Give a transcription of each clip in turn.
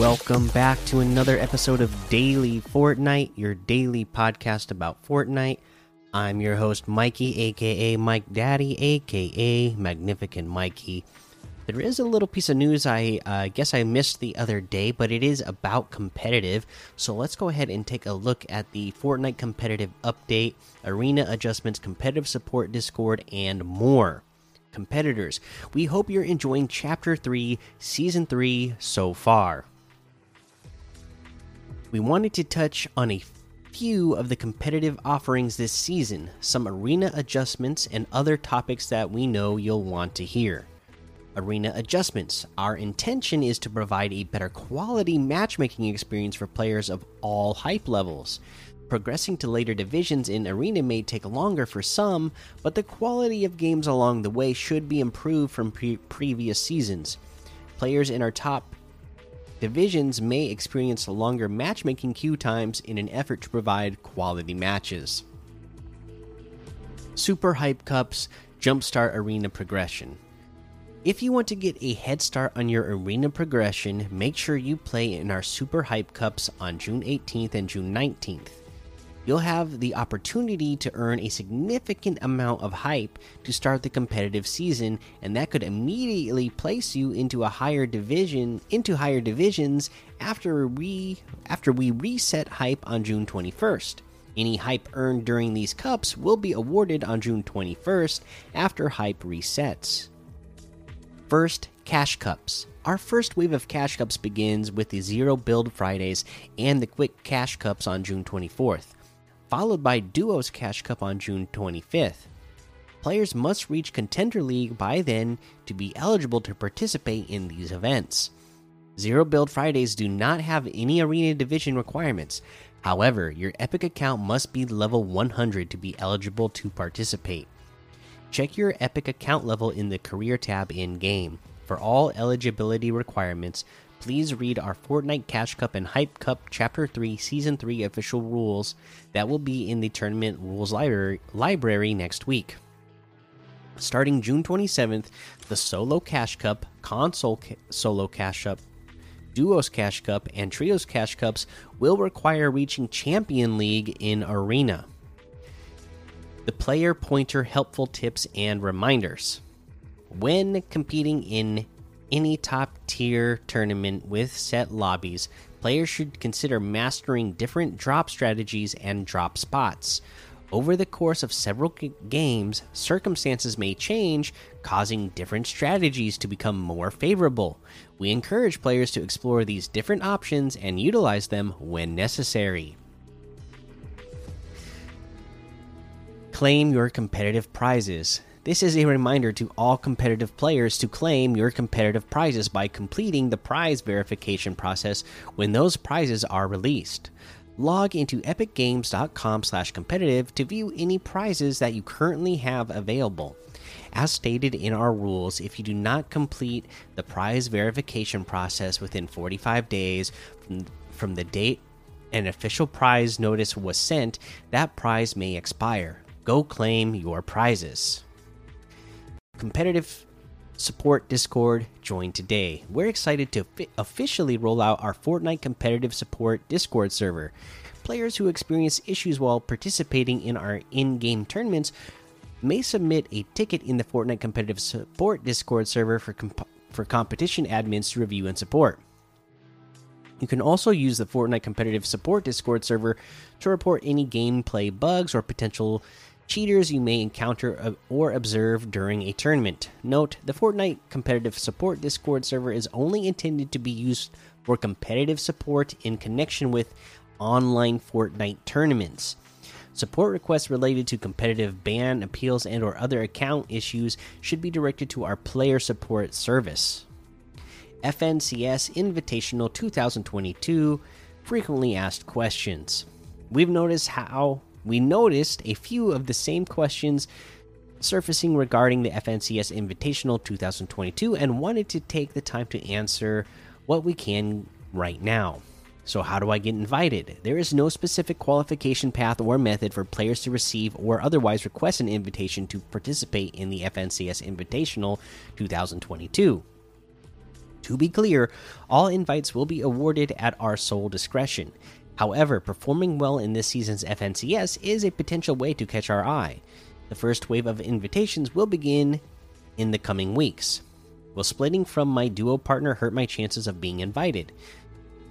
Welcome back to another episode of Daily Fortnite, your daily podcast about Fortnite. I'm your host, Mikey, aka Mike Daddy, aka Magnificent Mikey. There is a little piece of news I uh, guess I missed the other day, but it is about competitive. So let's go ahead and take a look at the Fortnite competitive update, arena adjustments, competitive support, Discord, and more. Competitors, we hope you're enjoying Chapter 3, Season 3 so far we wanted to touch on a few of the competitive offerings this season, some arena adjustments, and other topics that we know you'll want to hear. Arena adjustments. Our intention is to provide a better quality matchmaking experience for players of all hype levels. Progressing to later divisions in Arena may take longer for some, but the quality of games along the way should be improved from pre previous seasons. Players in our top divisions may experience longer matchmaking queue times in an effort to provide quality matches. Super Hype Cups Jumpstart Arena Progression. If you want to get a head start on your arena progression, make sure you play in our Super Hype Cups on June 18th and June 19th you'll have the opportunity to earn a significant amount of hype to start the competitive season and that could immediately place you into a higher division into higher divisions after we after we reset hype on June 21st. Any hype earned during these cups will be awarded on June 21st after hype resets. First, cash cups. Our first wave of cash cups begins with the Zero Build Fridays and the Quick Cash Cups on June 24th followed by Duos Cash Cup on June 25th. Players must reach Contender League by then to be eligible to participate in these events. Zero Build Fridays do not have any Arena Division requirements. However, your Epic account must be level 100 to be eligible to participate. Check your Epic account level in the Career tab in game. For all eligibility requirements, please read our Fortnite Cash Cup and Hype Cup Chapter 3 Season 3 official rules that will be in the tournament rules library, library next week. Starting June 27th, the Solo Cash Cup, Console ca Solo Cash Cup, Duos Cash Cup, and Trios Cash Cups will require reaching Champion League in Arena. The player pointer helpful tips and reminders. When competing in any top tier tournament with set lobbies, players should consider mastering different drop strategies and drop spots. Over the course of several games, circumstances may change, causing different strategies to become more favorable. We encourage players to explore these different options and utilize them when necessary. Claim your competitive prizes. This is a reminder to all competitive players to claim your competitive prizes by completing the prize verification process when those prizes are released. Log into epicgames.com/competitive to view any prizes that you currently have available. As stated in our rules, if you do not complete the prize verification process within 45 days from, from the date an official prize notice was sent, that prize may expire. Go claim your prizes competitive support Discord, join today. We're excited to officially roll out our Fortnite competitive support Discord server. Players who experience issues while participating in our in game tournaments may submit a ticket in the Fortnite competitive support Discord server for, comp for competition admins to review and support. You can also use the Fortnite competitive support Discord server to report any gameplay bugs or potential cheaters you may encounter or observe during a tournament. Note the Fortnite competitive support Discord server is only intended to be used for competitive support in connection with online Fortnite tournaments. Support requests related to competitive ban appeals and or other account issues should be directed to our player support service. FNCS Invitational 2022 frequently asked questions. We've noticed how we noticed a few of the same questions surfacing regarding the FNCS Invitational 2022 and wanted to take the time to answer what we can right now. So, how do I get invited? There is no specific qualification path or method for players to receive or otherwise request an invitation to participate in the FNCS Invitational 2022. To be clear, all invites will be awarded at our sole discretion. However, performing well in this season's FNCS is a potential way to catch our eye. The first wave of invitations will begin in the coming weeks. Will splitting from my duo partner hurt my chances of being invited?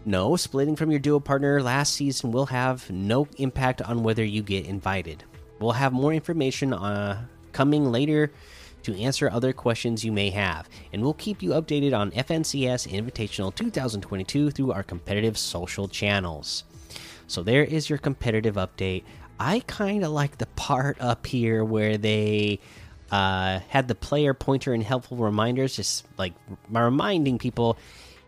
No, splitting from your duo partner last season will have no impact on whether you get invited. We'll have more information uh, coming later to answer other questions you may have, and we'll keep you updated on FNCS Invitational 2022 through our competitive social channels. So, there is your competitive update. I kind of like the part up here where they uh, had the player pointer and helpful reminders, just like reminding people,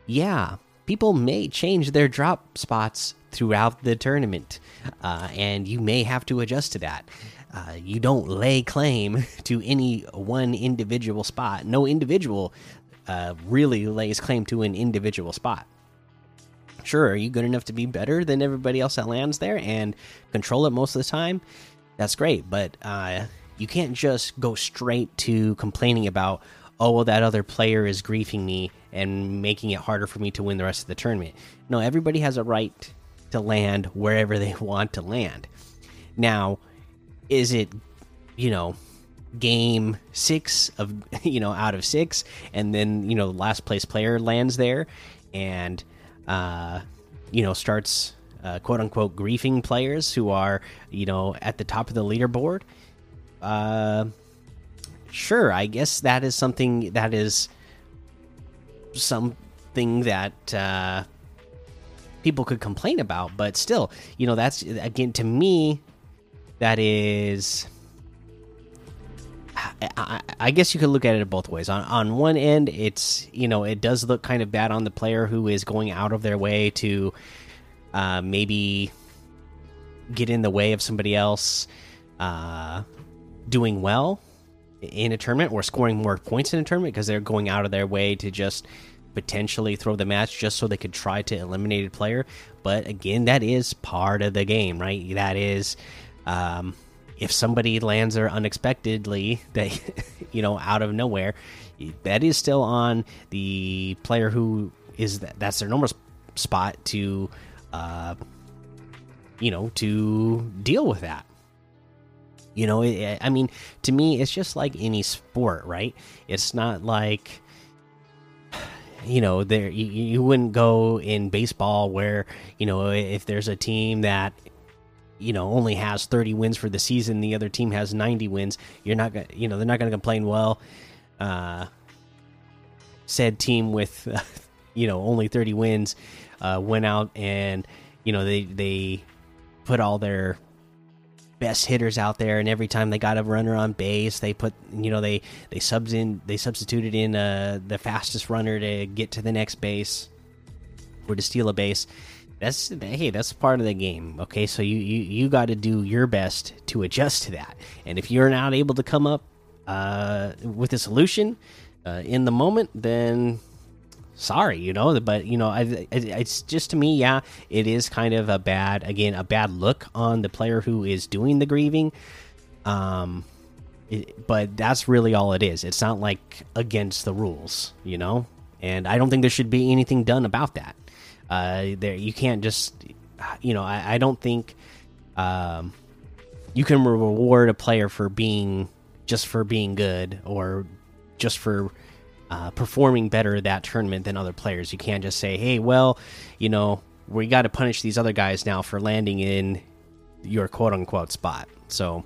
yeah, people may change their drop spots throughout the tournament, uh, and you may have to adjust to that. Uh, you don't lay claim to any one individual spot. No individual uh, really lays claim to an individual spot. Sure, are you good enough to be better than everybody else that lands there and control it most of the time? That's great, but uh, you can't just go straight to complaining about, oh, well, that other player is griefing me and making it harder for me to win the rest of the tournament. No, everybody has a right to land wherever they want to land. Now, is it, you know, game six of, you know, out of six, and then, you know, the last place player lands there and, uh, you know, starts, uh, quote unquote, griefing players who are, you know, at the top of the leaderboard? Uh, sure, I guess that is something that is something that uh, people could complain about, but still, you know, that's again to me, that is. I, guess you could look at it both ways. On on one end, it's you know it does look kind of bad on the player who is going out of their way to uh, maybe get in the way of somebody else uh, doing well in a tournament or scoring more points in a tournament because they're going out of their way to just potentially throw the match just so they could try to eliminate a player. But again, that is part of the game, right? That is, um, if somebody lands there unexpectedly, they, you know, out of nowhere, that is still on the player who is that, that's their normal spot to, uh, you know, to deal with that. You know, I mean, to me, it's just like any sport, right? It's not like you know there you, you wouldn't go in baseball where you know if there's a team that you know only has 30 wins for the season the other team has 90 wins you're not gonna you know they're not gonna complain well uh said team with uh, you know only 30 wins uh went out and you know they they put all their best hitters out there, and every time they got a runner on base, they put you know they they subs in they substituted in uh, the fastest runner to get to the next base or to steal a base. That's hey, that's part of the game. Okay, so you you you got to do your best to adjust to that, and if you're not able to come up uh, with a solution uh, in the moment, then sorry, you know. But you know, I, it's just to me, yeah, it is kind of a bad, again, a bad look on the player who is doing the grieving. Um, it, but that's really all it is. It's not like against the rules, you know. And I don't think there should be anything done about that. Uh, there, you can't just, you know, I, I don't think, um, you can reward a player for being just for being good or just for uh, performing better that tournament than other players. You can't just say, "Hey, well, you know, we got to punish these other guys now for landing in your quote unquote spot." So,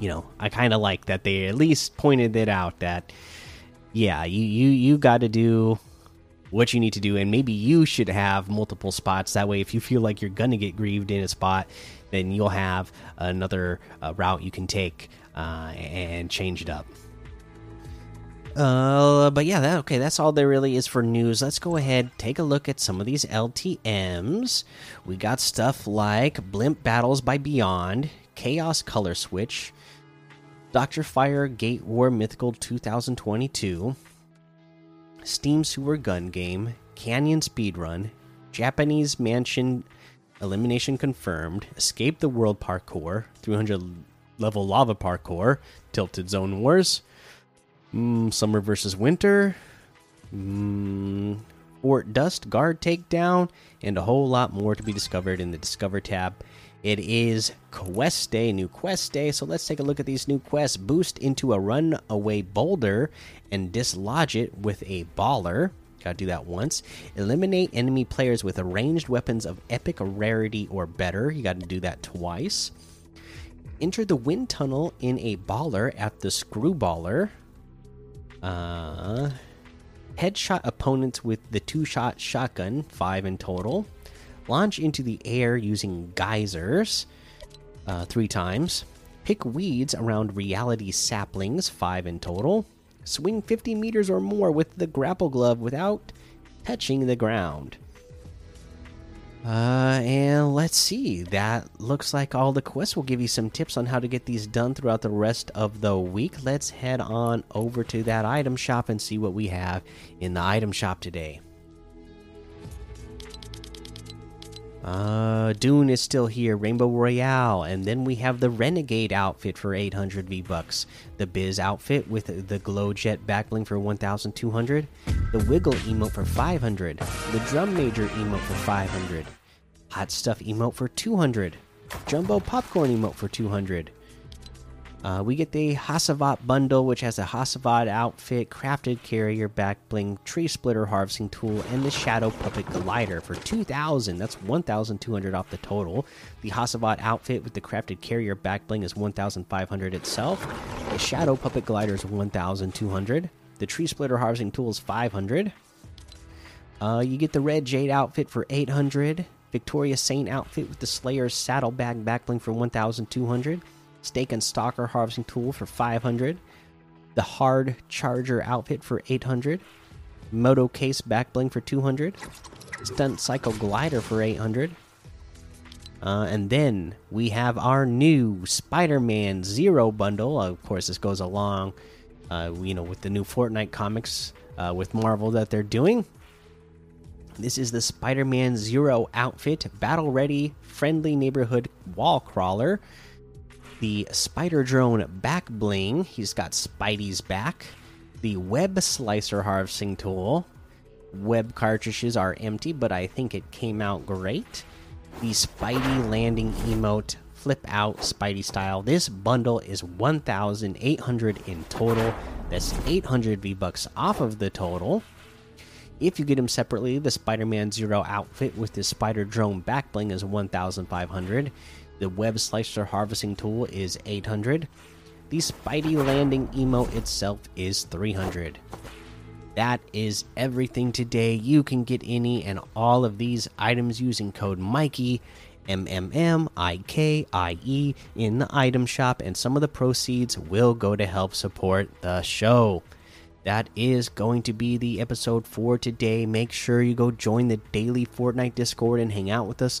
you know, I kind of like that they at least pointed it out that, yeah, you you you got to do what you need to do, and maybe you should have multiple spots. That way, if you feel like you're gonna get grieved in a spot, then you'll have another uh, route you can take uh, and change it up. Uh, but yeah, that okay. That's all there really is for news. Let's go ahead take a look at some of these LTM's. We got stuff like Blimp Battles by Beyond, Chaos Color Switch, Doctor Fire Gate War Mythical 2022, Steam Sewer Gun Game, Canyon Speedrun, Japanese Mansion Elimination Confirmed, Escape the World Parkour, 300 level lava parkour, Tilted Zone Wars. Mm, summer versus winter. mm, Fort Dust Guard takedown, and a whole lot more to be discovered in the Discover tab. It is Quest Day, new Quest Day. So let's take a look at these new quests. Boost into a runaway boulder and dislodge it with a baller. Gotta do that once. Eliminate enemy players with ranged weapons of epic rarity or better. You gotta do that twice. Enter the wind tunnel in a baller at the screwballer. Uh, headshot opponents with the two shot shotgun, five in total. Launch into the air using geysers, uh, three times. Pick weeds around reality saplings, five in total. Swing 50 meters or more with the grapple glove without touching the ground. Uh, and let's see. That looks like all the quests will give you some tips on how to get these done throughout the rest of the week. Let's head on over to that item shop and see what we have in the item shop today. Uh, Dune is still here, Rainbow Royale, and then we have the Renegade outfit for 800 V bucks, the Biz outfit with the Glow Jet backbling for 1,200, the Wiggle emote for 500, the Drum Major emote for 500, Hot Stuff emote for 200, Jumbo Popcorn emote for 200, uh, we get the Hasavat bundle, which has a Hasavat outfit, crafted carrier, back bling, tree splitter harvesting tool, and the Shadow Puppet glider for 2,000. That's 1,200 off the total. The Hasavat outfit with the crafted carrier back bling is 1,500 itself. The Shadow Puppet glider is 1,200. The tree splitter harvesting tool is 500. Uh, you get the red jade outfit for 800. Victoria Saint outfit with the Slayer's saddlebag backbling for 1,200. Stake and Stalker harvesting tool for 500. The Hard Charger outfit for 800. Moto Case back bling for 200. Stunt Cycle Glider for 800. Uh, and then we have our new Spider-Man Zero bundle. Of course, this goes along, uh, you know, with the new Fortnite comics uh, with Marvel that they're doing. This is the Spider-Man Zero outfit, battle ready, friendly neighborhood wall crawler the spider drone back bling. He's got Spidey's back. The web slicer harvesting tool. Web cartridges are empty, but I think it came out great. The Spidey landing emote flip out Spidey style. This bundle is 1,800 in total. That's 800 V bucks off of the total. If you get them separately, the Spider Man Zero outfit with the Spider Drone back bling is 1,500. The web slicer harvesting tool is 800. The Spidey landing emote itself is 300. That is everything today. You can get any and all of these items using code Mikey, M M M I K I E, in the item shop, and some of the proceeds will go to help support the show. That is going to be the episode for today. Make sure you go join the daily Fortnite Discord and hang out with us